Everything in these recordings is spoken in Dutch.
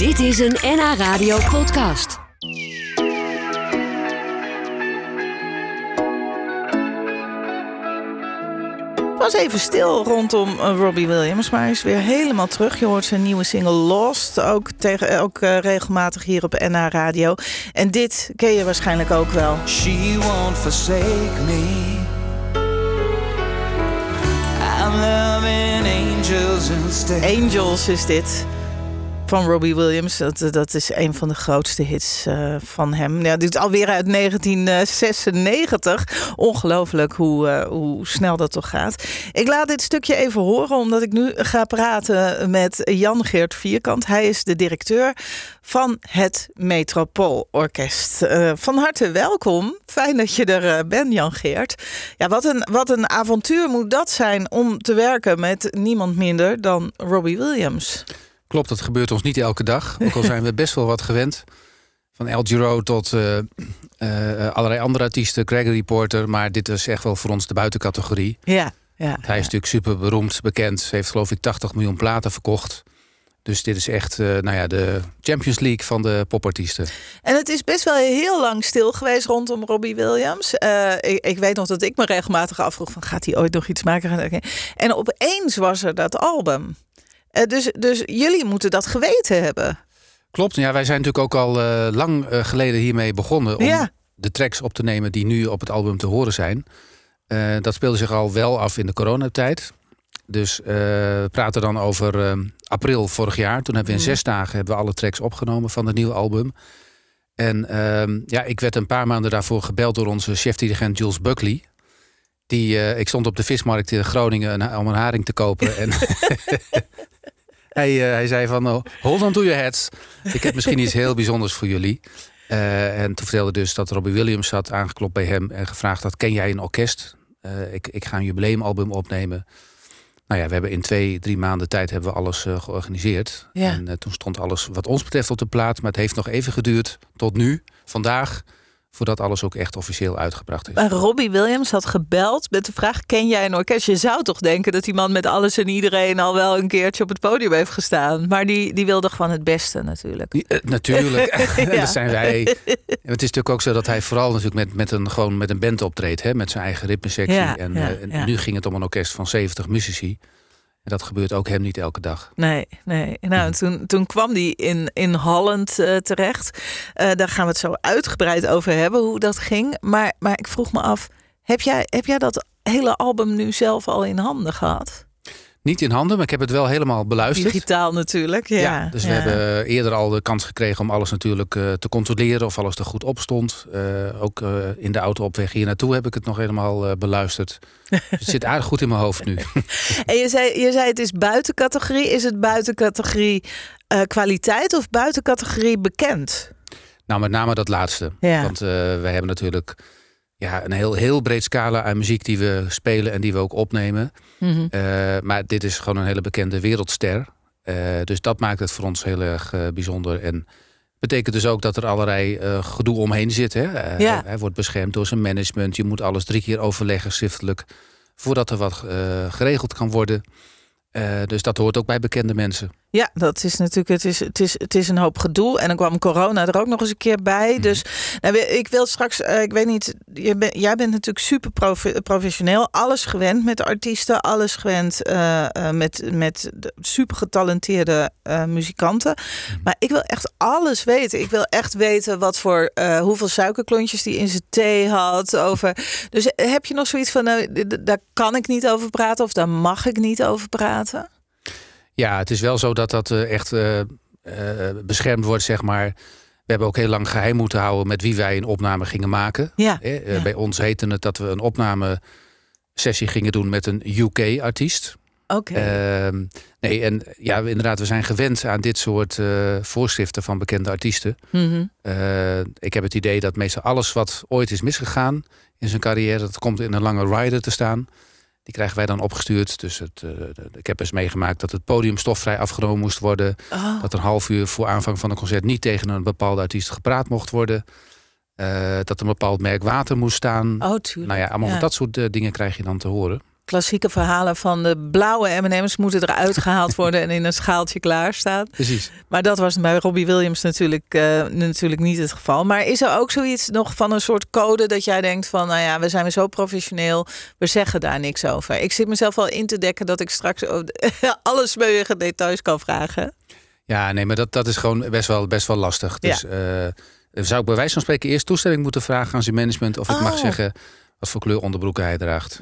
Dit is een NH Radio podcast. Het was even stil rondom uh, Robbie Williams, maar hij is weer helemaal terug. Je hoort zijn nieuwe single Lost, ook, tegen, ook uh, regelmatig hier op NH Radio. En dit ken je waarschijnlijk ook wel. She won't forsake me. I'm loving angels instead. Angels is dit van Robbie Williams. Dat, dat is een van de grootste hits uh, van hem. Ja, dit is alweer uit 1996. Ongelooflijk hoe, hoe snel dat toch gaat. Ik laat dit stukje even horen, omdat ik nu ga praten met Jan-Geert Vierkant. Hij is de directeur van het Metropoolorkest. Van harte welkom. Fijn dat je er bent, Jan-Geert. Ja, wat een, wat een avontuur moet dat zijn om te werken met niemand minder dan Robbie Williams. Klopt, dat gebeurt ons niet elke dag. Ook al zijn we best wel wat gewend. Van El Giro tot uh, uh, allerlei andere artiesten, Gregory Porter. Maar dit is echt wel voor ons de buitencategorie. Ja, ja, hij is ja. natuurlijk super beroemd, bekend. Ze heeft geloof ik 80 miljoen platen verkocht. Dus dit is echt uh, nou ja, de Champions League van de popartiesten. En het is best wel heel lang stil geweest rondom Robbie Williams. Uh, ik, ik, weet nog dat ik me regelmatig afvroeg: van, gaat hij ooit nog iets maken? En opeens was er dat album. Uh, dus, dus jullie moeten dat geweten hebben. Klopt, ja, wij zijn natuurlijk ook al uh, lang uh, geleden hiermee begonnen om ja. de tracks op te nemen die nu op het album te horen zijn. dat speelde zich al wel af in de coronatijd. Dus we praten dan over april vorig jaar. Toen hebben we in mm. zes dagen hebben we alle tracks opgenomen van het nieuwe album. En ja, ik werd een paar maanden daarvoor gebeld door onze chef-dirigent Jules Buckley. Die, ik stond op de vismarkt in Groningen om een haring te kopen. en hij, uh, hij zei van, oh, hold on to your heads. Ik heb misschien iets heel bijzonders voor jullie. Uh, en toen vertelde dus dat Robbie Williams had aangeklopt bij hem... en gevraagd had, ken jij een orkest? Uh, ik, ik ga een jubileumalbum opnemen. Nou ja, we hebben in twee, drie maanden tijd hebben we alles georganiseerd. Ja. En toen stond alles wat ons betreft op de plaat. Maar het heeft nog even geduurd tot nu, vandaag voordat alles ook echt officieel uitgebracht is. Maar Robbie Williams had gebeld met de vraag: ken jij een orkest? Je zou toch denken dat die man met alles en iedereen al wel een keertje op het podium heeft gestaan. Maar die, die wilde gewoon het beste natuurlijk. Uh, natuurlijk, ja. dat zijn wij. En het is natuurlijk ook zo dat hij vooral natuurlijk met, met, een, gewoon met een band optreedt, hè, met zijn eigen ritmesectie. Ja, en, uh, en nu ging het om een orkest van 70 muzici. En dat gebeurt ook hem niet elke dag. Nee, nee. Nou, toen, toen kwam die in, in Holland uh, terecht. Uh, daar gaan we het zo uitgebreid over hebben, hoe dat ging. Maar, maar ik vroeg me af, heb jij, heb jij dat hele album nu zelf al in handen gehad? Niet in handen, maar ik heb het wel helemaal beluisterd. Digitaal natuurlijk, ja. ja dus ja. we hebben eerder al de kans gekregen om alles natuurlijk uh, te controleren of alles er goed op stond. Uh, ook uh, in de auto op weg hier naartoe heb ik het nog helemaal beluisterd. Dus het zit aardig goed in mijn hoofd nu. en je zei, je zei het is buitencategorie. Is het buitencategorie kwaliteit of buitencategorie bekend? Nou, met name dat laatste. Ja. Want we hebben natuurlijk ja, een heel, heel breed scala aan muziek die we spelen en die we ook opnemen. Mhm. Mm -hmm. uh, maar dit is gewoon een hele bekende wereldster. Uh, dus dat maakt het voor ons heel erg uh, bijzonder. En betekent dus ook dat er allerlei gedoe omheen zit. Hè? Ja. Hij wordt beschermd door zijn management. Je moet alles drie keer overleggen schriftelijk. Voordat er wat geregeld kan worden. dus dat hoort ook bij bekende mensen. Ja, dat is natuurlijk, het is, het, is, het is een hoop gedoe. En dan kwam corona er ook nog eens een keer bij. Mm. Dus nou, ik wil straks, uh, ik weet niet, je ben, jij bent natuurlijk super prof, professioneel. Alles gewend met artiesten, alles gewend uh, uh, met, met super getalenteerde muzikanten. Mm. Maar ik wil echt alles weten. Ik wil echt weten wat voor, hoeveel suikerklontjes die in zijn thee had. Over. Dus heb je nog zoiets van, nou, daar kan ik niet over praten of daar mag ik niet over praten? Ja, het is wel zo dat dat uh, echt uh, uh, beschermd wordt, zeg maar. We hebben ook heel lang geheim moeten houden met wie wij een opname gingen maken. Ja, ja. Bij ons heette het dat we een opname sessie gingen doen met een UK-artiest. Oké. Okay. nee, en ja, inderdaad, we zijn gewend aan dit soort uh, voorschriften van bekende artiesten. Mm -hmm. uh, ik heb het idee dat meestal alles wat ooit is misgegaan in zijn carrière, dat komt in een lange rider te staan. Die krijgen wij dan opgestuurd. Dus het, uh, ik heb eens meegemaakt dat het podium stofvrij afgenomen moest worden. Oh. Dat een half uur voor aanvang van een concert niet tegen een bepaalde artiest gepraat mocht worden. Uh, dat een bepaald merk water moest staan. Oh, tuurlijk. Nou ja, allemaal ja. dat soort uh, dingen krijg je dan te horen. Klassieke verhalen van de blauwe M&M's moeten eruit gehaald worden en in een schaaltje klaarstaan. Precies. Maar dat was bij Robbie Williams natuurlijk, eh, natuurlijk niet het geval. Maar is er ook zoiets nog van een soort code dat jij denkt van, nou ja, we zijn zo professioneel, we zeggen daar niks over. Ik zit mezelf wel in te dekken dat ik straks alle smeuïge details kan vragen. Ja, nee, maar dat, dat is gewoon best wel, best wel lastig. Dus eh, zou ik bij wijze van spreken eerst toestemming moeten vragen aan zijn management of ik mag Oh. zeggen wat voor kleur onderbroeken hij draagt.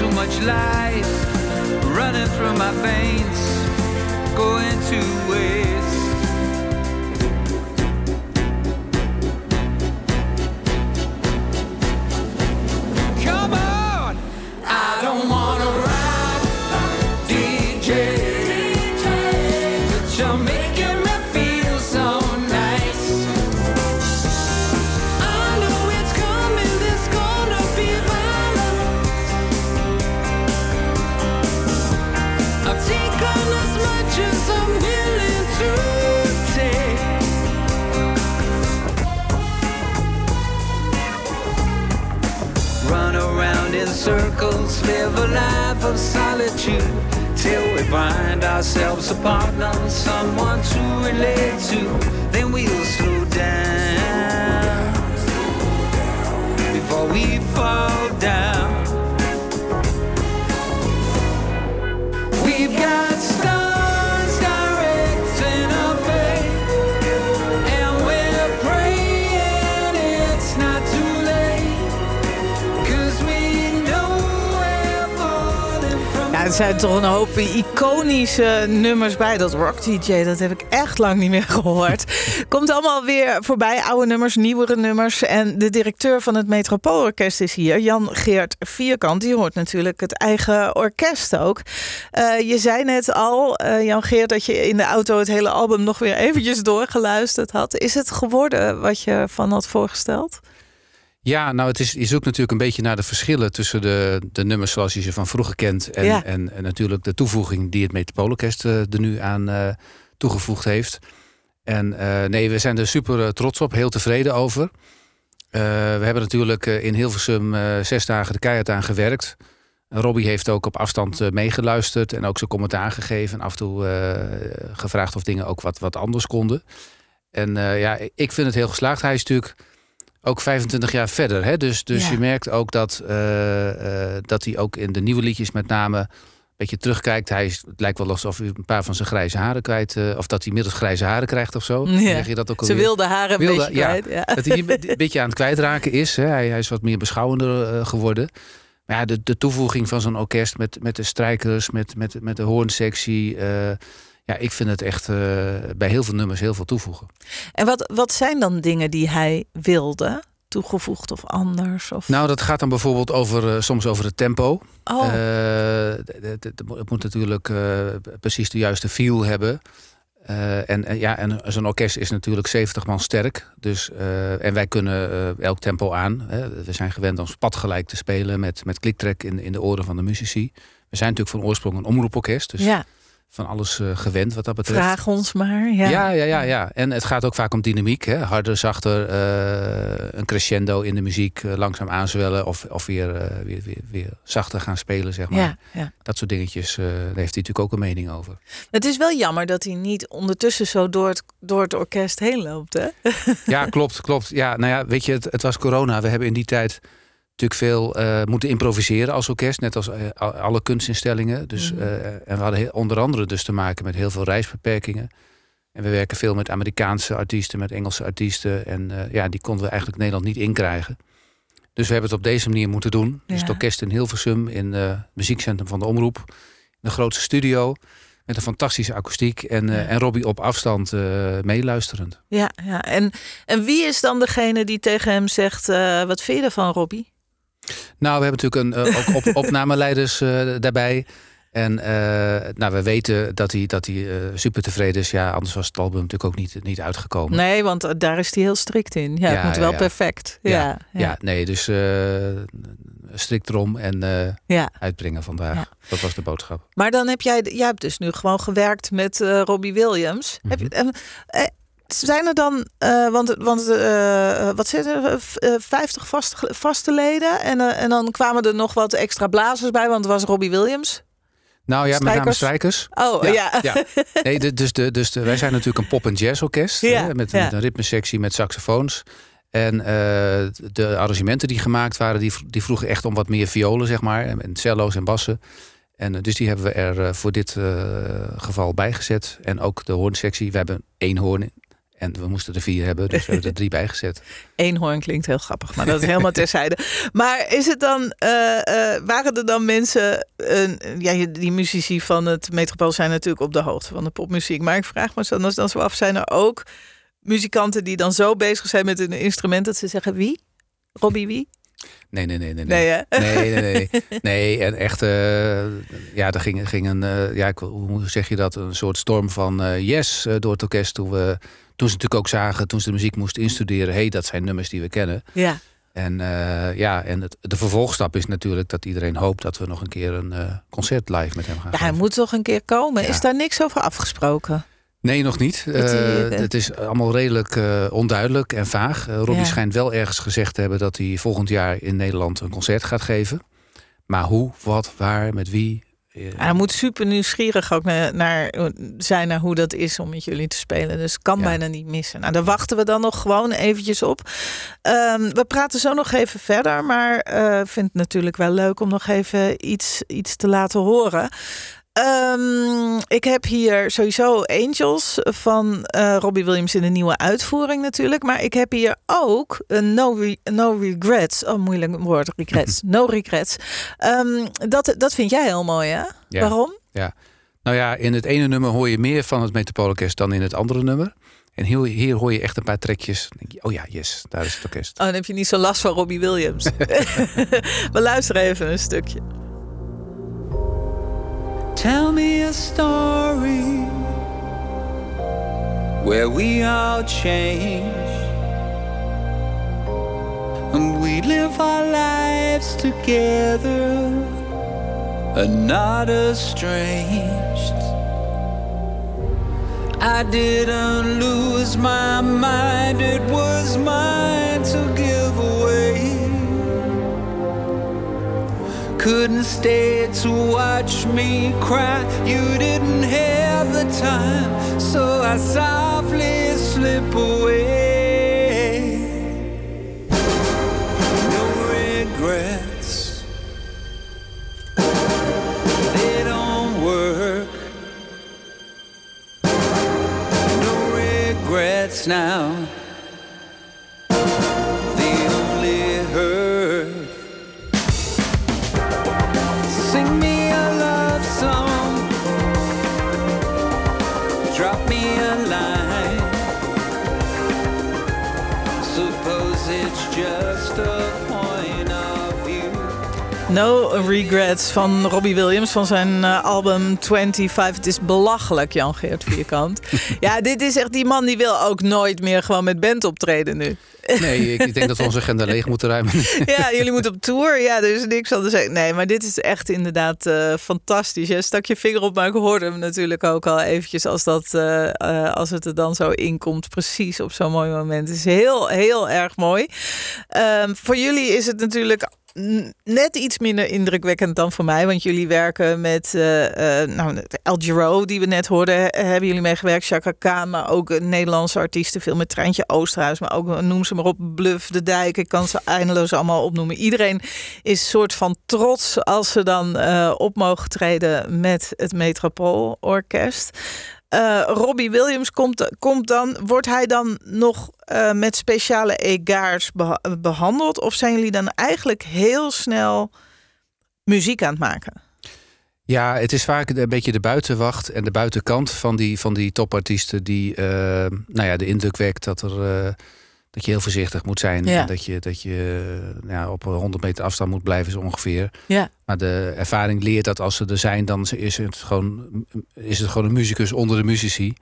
Too much life running through my veins, going two ways. Circles, live a life of solitude till we find ourselves a partner, someone to relate to. Then we'll slow down before we fall down. Er zijn toch een hoop iconische nummers bij. Dat Rock DJ, dat heb ik echt lang niet meer gehoord. Komt allemaal weer voorbij. Oude nummers, nieuwere nummers. En de directeur van het Metropoolorkest is hier. Jan Geert Vierkant. Die hoort natuurlijk het eigen orkest ook. Eh, je zei net al, eh, Jan Geert, dat je in de auto het hele album nog weer eventjes doorgeluisterd had. Is het geworden wat je van had voorgesteld? Ja, nou, het is, je zoekt natuurlijk een beetje naar de verschillen tussen de, de nummers zoals je ze van vroeger kent. En, Ja. en, en natuurlijk de toevoeging die het Metropoolorkest eh, er nu aan eh, toegevoegd heeft. En eh, nee, we zijn er super trots op, heel tevreden over. We hebben natuurlijk in Hilversum zes dagen de keihard aan gewerkt. Robbie heeft ook op afstand meegeluisterd en ook zijn commentaar gegeven. En af en toe gevraagd of dingen ook wat, wat anders konden. En ja, ik vind het heel geslaagd. Hij is natuurlijk ook 25 jaar verder. Hè? Dus, dus Ja. je merkt ook dat, eh, eh, dat hij ook in de nieuwe liedjes met name een beetje terugkijkt. Hij is, het lijkt wel alsof hij een paar van zijn grijze haren kwijt... eh, of dat hij middels grijze haren krijgt of zo. Ja. Zeg je dat ook Ze wilde Wilde- beetje ja. kwijt. Ja. Dat hij een be- een beetje aan het kwijtraken is. Hè? Hij, hij is wat meer beschouwender geworden. Maar ja, de, de toevoeging van zo'n orkest met, met de strijkers, met, met, met de hoornsectie... ja, ik vind het echt eh, bij heel veel nummers heel veel toevoegen. En wat, wat zijn dan dingen die hij wilde? Toegevoegd of anders? Of... Nou, dat gaat dan bijvoorbeeld over, eh, soms over het tempo. oh, Eh, het moet natuurlijk precies de juiste feel hebben. En, ja, en zo'n orkest is natuurlijk 70 man sterk. Dus, en wij kunnen elk tempo aan. Hè. We zijn gewend om spatgelijk te spelen met, met kliktrek in, in de oren van de muzici. We zijn natuurlijk van oorsprong een omroeporkest. Dus ja, van alles eh, gewend wat dat betreft. vraag ons maar. Ja. Ja. Ja, ja, ja, En het gaat ook vaak om dynamiek. Hè? Harder, zachter, eh, een crescendo in de muziek, eh, langzaam aanzwellen of, of weer, weer, weer, weer zachter gaan spelen, zeg maar. Ja, ja. Dat soort dingetjes, daar heeft hij natuurlijk ook een mening over. Het is wel jammer dat hij niet ondertussen zo door het, door het orkest heen loopt. Hè? Ja, klopt, klopt. Ja, nou ja, weet je, het, het was corona. We hebben in die tijd natuurlijk veel eh, moeten improviseren als orkest, net als eh, al- alle kunstinstellingen. Dus, Mhm. eh, en we hadden heel- onder andere dus te maken met heel veel reisbeperkingen. En we werken veel met Amerikaanse artiesten, met Engelse artiesten. En ja, die konden we eigenlijk Nederland niet inkrijgen. Dus we hebben het op deze manier moeten doen. Dus het orkest in Hilversum, in het muziekcentrum van de Omroep. In de grootste studio, met een fantastische akoestiek. En, Ja. en Robbie op afstand meeluisterend. Ja, ja. En, en wie is dan degene die tegen hem zegt: Wat vind je ervan, Robbie? Nou, we hebben natuurlijk een, eh, ook op, opnameleiders eh, daarbij. En eh, nou, we weten dat hij, dat hij super tevreden is. Ja, anders was het album natuurlijk ook niet, niet uitgekomen. Nee, want daar is hij heel strikt in. Ja, Ja, het moet wel perfect. Ja, Ja, nee, dus strikt erom en Ja. uitbrengen vandaag. Ja. Dat was de boodschap. Maar dan heb jij, jij hebt dus nu gewoon gewerkt met Robbie Williams. Heb je, Mhm. Zijn er dan, eh, want, want eh, wat zitten er, v- eh, 50 vaste, vaste leden en, en dan kwamen er nog wat extra blazers bij, want het was Robbie Williams. Nou ja, met name Strijkers? Oh ja, ja. Nee, de- dus de, dus de, wij zijn natuurlijk een pop- en jazzorkest. Ja, hè, met, ja. met een ritmesectie met saxofoons. En de arrangementen die gemaakt waren, die, die vroegen echt om wat meer violen, zeg maar. En en cello's en bassen. En dus die hebben we er voor dit eh, geval bijgezet. En ook de hoornsectie. We hebben één hoorn. En we moesten er vier hebben, dus we hebben er drie bijgezet. Eenhoorn klinkt heel grappig, maar dat is helemaal terzijde. Maar is het dan, eh, waren er dan mensen, ja, die muzici van het Metropool zijn natuurlijk op de hoogte van de popmuziek. Maar ik vraag me dan, dan zo af, zijn er ook muzikanten die dan zo bezig zijn met een instrument dat ze zeggen wie? Robbie wie? Nee, nee, nee, nee. Nee, nee. Nee, nee, nee. Nee, en echt, eh, ja, er ging, ging een, ja, hoe zeg je dat? Een soort storm van yes door het orkest. Toen, we, toen ze natuurlijk ook zagen, toen ze de muziek moesten instuderen, hé, hey, dat zijn nummers die we kennen. Ja. En eh, ja, en het, de vervolgstap is natuurlijk dat iedereen hoopt dat we nog een keer een eh, concert live met hem gaan ja, hij moet toch een keer komen. Ja. Is daar niks over afgesproken? Nee, nog niet. Eh, het is allemaal redelijk onduidelijk en vaag. Robbie Ja. schijnt wel ergens gezegd te hebben dat hij volgend jaar in Nederland een concert gaat geven. Maar hoe, wat, waar, met wie? Eh, Hij moet super nieuwsgierig ook naar, naar, zijn naar hoe dat is om met jullie te spelen. Dus kan Ja. bijna niet missen. Nou, daar wachten we dan nog gewoon eventjes op. Ehm, we praten zo nog even verder. Maar eh, ik vind het natuurlijk wel leuk om nog even iets, iets te laten horen. Ehm, ik heb hier sowieso Angels van eh, Robbie Williams in een nieuwe uitvoering natuurlijk. Maar ik heb hier ook een No, Re- no Regrets. Oh, moeilijk woord, regrets. No Regrets. Ehm, dat, dat vind jij heel mooi, hè? Ja. Waarom? Nou ja, in het ene nummer hoor je meer van het Metropoolorkest dan in het andere nummer. En hier, hier hoor je echt een paar trekjes. Dan denk je, oh ja, yes, daar is het orkest. Oh, dan heb je niet zo last van Robbie Williams. we luisteren even een stukje. Tell me a story where we all change and we live our lives together and not estranged. I didn't lose my mind, it was mine to give Couldn't stay to watch me cry. You didn't have the time, so I softly slip away. No regrets, they don't work. No regrets now. No Regrets van Robbie Williams van zijn eh, album 25. Het is belachelijk, Jan Geert Vierkant. ja, dit is echt die man die wil ook nooit meer gewoon met band optreden nu. Nee, ik, denk dat we onze agenda leeg moeten ruimen. ja, jullie moeten op tour. Ja, er is niks zeggen. Nee, maar dit is echt inderdaad eh, fantastisch. Je stak je vinger op, maar ik hoorde hem natuurlijk ook al eventjes als, dat, eh, als het er dan zo inkomt. Precies op zo'n mooi moment. Het is heel, heel erg mooi. Ehm, voor jullie is het natuurlijk net iets minder indrukwekkend dan voor mij. Want jullie werken met eh, eh, nou, El Giro, die we net hoorden. eh, Hebben jullie meegewerkt? Chaka Khan, maar ook Nederlandse artiesten. Veel met Treintje Oosterhuis. Maar ook, noem ze maar op, Bluff, De Dijk. Ik kan ze eindeloos allemaal opnoemen. Iedereen is soort van trots als ze dan eh, op mogen treden met het Metropoolorkest. Eh Robbie Williams komt, komt dan, wordt hij dan nog eh, met speciale egaars beha- behandeld? Of zijn jullie dan eigenlijk heel snel muziek aan het maken? Ja, het is vaak een beetje de buitenwacht en de buitenkant van die, van die topartiesten die eh, nou ja, de indruk wekt dat, er, dat je heel voorzichtig moet zijn. Ja. En dat je, dat je eh, ja, op 100 meter afstand moet blijven, zo ongeveer. Ja. Maar de ervaring leert dat als ze er zijn, dan is het gewoon, is het gewoon een muzikus onder de muzici.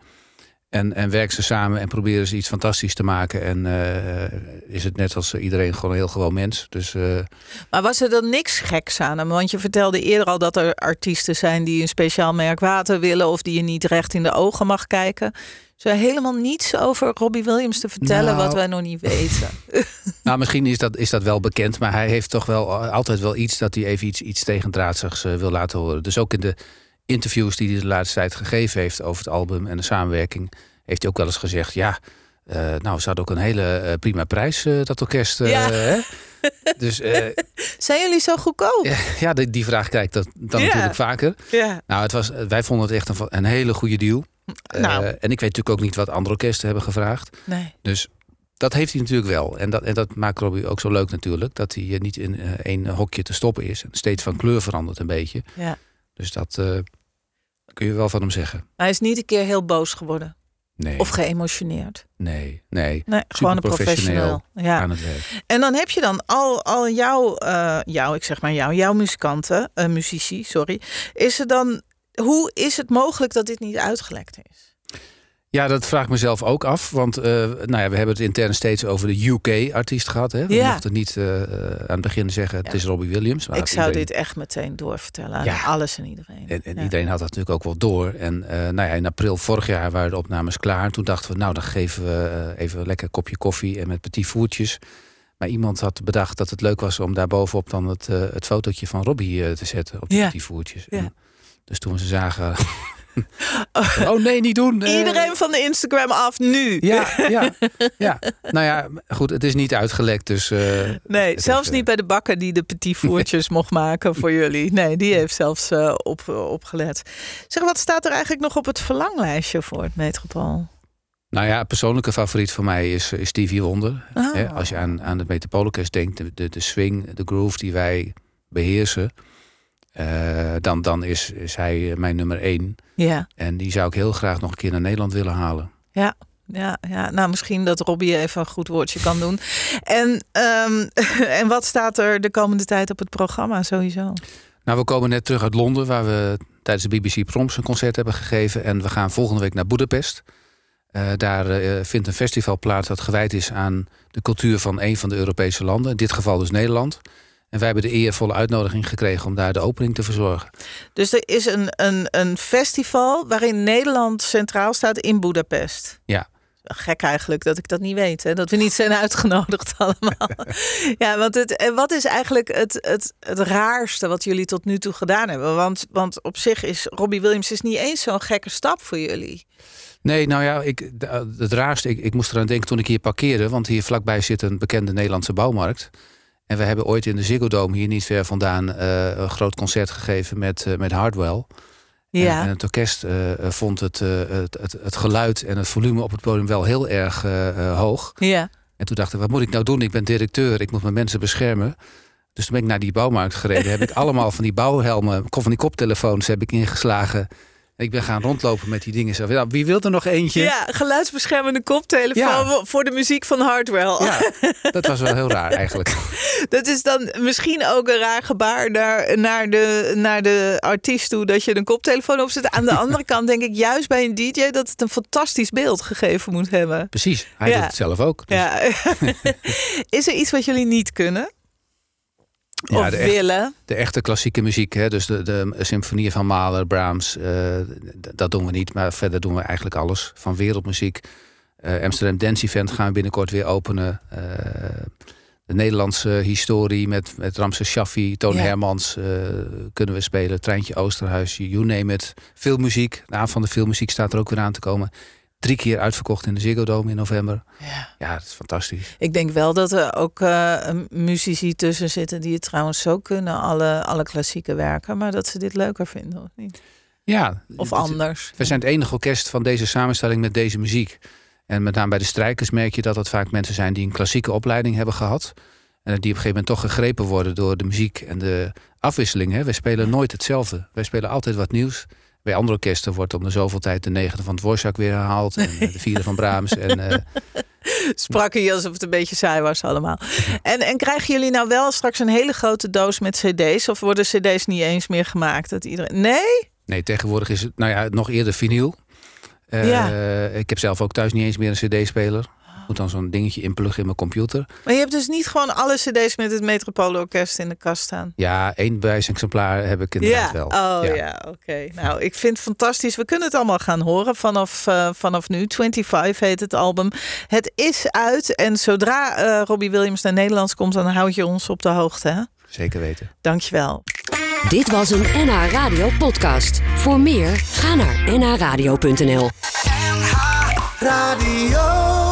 En, en werken ze samen en proberen ze iets fantastisch te maken. En eh, is het net als iedereen gewoon een heel gewoon mens. Dus, eh, Maar was er dan niks geks aan hem? Want je vertelde eerder al dat er artiesten zijn die een speciaal merk water willen of die je niet recht in de ogen mag kijken. Ze helemaal niets over Robbie Williams te vertellen Nou. wat wij nog niet weten. nou, misschien is dat, is dat wel bekend. Maar hij heeft toch wel altijd wel iets dat hij even iets, iets tegendraadsigs eh, wil laten horen. Dus ook in de interviews die hij de laatste tijd gegeven heeft over het album en de samenwerking, heeft hij ook wel eens gezegd: ja. eh, nou, ze had ook een hele eh, prima prijs, eh, dat orkest. eh, Ja. hè? Dus eh, Zijn jullie zo goedkoop? ja, ja, die, die vraag krijg ik dat dan Ja. natuurlijk vaker. Ja. Nou, het was, wij vonden het echt een, een hele goede deal. Nou. Eh, en ik weet natuurlijk ook niet wat andere orkesten hebben gevraagd. Nee. Dus dat heeft hij natuurlijk wel. En dat, en dat maakt Robbie ook zo leuk natuurlijk. Dat hij eh, niet in eh, één hokje te stoppen is. En steeds van kleur verandert een beetje. Ja. Dus dat kun je wel van hem zeggen. Hij is niet een keer heel boos geworden Nee, of geëmotioneerd. nee, nee. Nee, gewoon een professioneel. Ja. Aan het werk. En dan heb je dan al, al jouw, jouw, ik zeg maar jou, jouw muzikanten, muzici, sorry. Is er dan, hoe is het mogelijk dat dit niet uitgelekt is? Ja, dat vraag ik mezelf ook af. Want eh, nou ja, we hebben het intern steeds over de UK-artiest gehad. Hè? We Ja. mochten niet eh, aan het begin zeggen het Ja. is Robbie Williams. Maar ik zou iedereen- dit echt meteen doorvertellen aan Ja. alles en iedereen. En, en iedereen had dat natuurlijk ook wel door. En eh, nou ja, in april vorig jaar waren de opnames klaar. Toen dachten we, nou dan geven we even een lekker kopje koffie en met petit voertjes. Maar iemand had bedacht dat het leuk was om daar bovenop dan het, het fotootje van Robbie te zetten op die petit voertjes. Ja. En dus toen ze zagen, oh nee, niet doen. eh. Iedereen van de Instagram af nu. Ja, ja, ja. Nou ja, goed, het is niet uitgelekt, dus... eh, Nee, zelfs heeft, niet bij de bakker die de petit voertjes mocht maken voor jullie. Nee, die heeft zelfs eh, op, opgelet. Zeg, wat staat er eigenlijk nog op het verlanglijstje voor het Metropool? Nou ja, persoonlijke favoriet voor mij is, is Stevie Wonder. Oh. Hè, als je aan, aan het Metropoolorkest denkt, de, de, de swing, de groove die wij beheersen, eh, dan, dan is, is hij eh, mijn nummer één. Ja, En die zou ik heel graag nog een keer naar Nederland willen halen. ja. Ja, ja, nou misschien dat Robbie even een goed woordje kan doen. En, ehm, en wat staat er de komende tijd op het programma sowieso? Nou, we komen net terug uit Londen, waar we tijdens de BBC Proms een concert hebben gegeven. En we gaan volgende week naar Budapest. Eh, daar vindt een festival plaats dat gewijd is aan de cultuur van een van de Europese landen. In dit geval dus Nederland. En wij hebben de eervolle uitnodiging gekregen om daar de opening te verzorgen. Dus er is een, een, een festival waarin Nederland centraal staat in Budapest. Ja. Gek eigenlijk dat ik dat niet weet, hè? dat we niet zijn uitgenodigd allemaal. ja, want het, en wat is eigenlijk het, het, het raarste wat jullie tot nu toe gedaan hebben? Want, want op zich is Robbie Williams is niet eens zo'n gekke stap voor jullie. Nee, nou ja, ik, de- het raarste, ik, ik moest eraan denken toen ik hier parkeerde. Want hier vlakbij zit een bekende Nederlandse bouwmarkt. En we hebben ooit in de Ziggo Dome hier niet ver vandaan eh, een groot concert gegeven met, eh, met Hardwell. Ja. En, en het orkest eh, vond het, het, het, het geluid en het volume op het podium wel heel erg hoog. ja. En toen dacht ik, wat moet ik nou doen? Ik ben directeur, ik moet mijn mensen beschermen. Dus toen ben ik naar die bouwmarkt gereden. heb ik allemaal van die bouwhelmen, van die koptelefoons heb ik ingeslagen. Ik ben gaan rondlopen met die dingen. Zo, nou, wie wil er nog eentje? Ja, geluidsbeschermende koptelefoon Ja. voor de muziek van Hardwell. Ja, dat was wel heel raar eigenlijk. Dat is dan misschien ook een raar gebaar naar, naar, de, naar de artiest toe dat je een koptelefoon opzet. Aan de andere kant denk ik juist bij een DJ dat het een fantastisch beeld gegeven moet hebben. Precies, hij Ja. doet het zelf ook. Dus, Ja. is er iets wat jullie niet kunnen? Ja, of de echt- willen? De echte klassieke muziek, hè, dus de, de symfonieën van Mahler, Brahms, eh, dat doen we niet. Maar verder doen we eigenlijk alles. Van wereldmuziek. Eh, Amsterdam Dance Event gaan we binnenkort weer openen. Eh, de Nederlandse historie met, met Ramses Shaffi, Toon Ja. Hermans kunnen we spelen. Treintje Oosterhuis, you name it. Veel muziek. De avond van de filmmuziek staat er ook weer aan te komen. Drie keer uitverkocht in de Ziggo Dome in november. Ja. Ja, dat is fantastisch. Ik denk wel dat er ook eh, muzici tussen zitten die het trouwens zo kunnen, alle, alle klassieke werken, maar dat ze dit leuker vinden of niet? Ja, Of anders. We zijn het enige orkest van deze samenstelling met deze muziek. En met name bij de strijkers merk je dat het vaak mensen zijn die een klassieke opleiding hebben gehad. En die op een gegeven moment toch gegrepen worden door de muziek en de afwisseling. Hè. Wij spelen nooit hetzelfde. Wij spelen altijd wat nieuws. Bij andere orkesten wordt om de zoveel tijd de negende van Dvorak weer herhaald. En eh, de vierde van Brahms. En, eh, Sprak hij alsof het een beetje saai was allemaal. En, en krijgen jullie nou wel straks een hele grote doos met cd's? Of worden cd's niet eens meer gemaakt? Dat iedereen... Nee? nee, tegenwoordig is het nou ja, nog eerder vinyl. Eh, Ja. Ik heb zelf ook thuis niet eens meer een cd-speler. Moet dan zo'n dingetje inpluggen in mijn computer. Maar je hebt dus niet gewoon alle cd's met het Metropoolorkest in de kast staan. Ja, één bewijsexemplaar heb ik inderdaad wel. Oh ja, oké. Nou, ik vind het fantastisch. We kunnen het allemaal gaan horen vanaf, eh, vanaf nu. 25 heet het album. Het is uit en zodra eh, Robbie Williams naar Nederlands komt, dan houd je ons op de hoogte. Hè? Zeker weten. Dankjewel. Dit was een NH Radio podcast. Voor meer, ga naar nhradio.nl. Radio.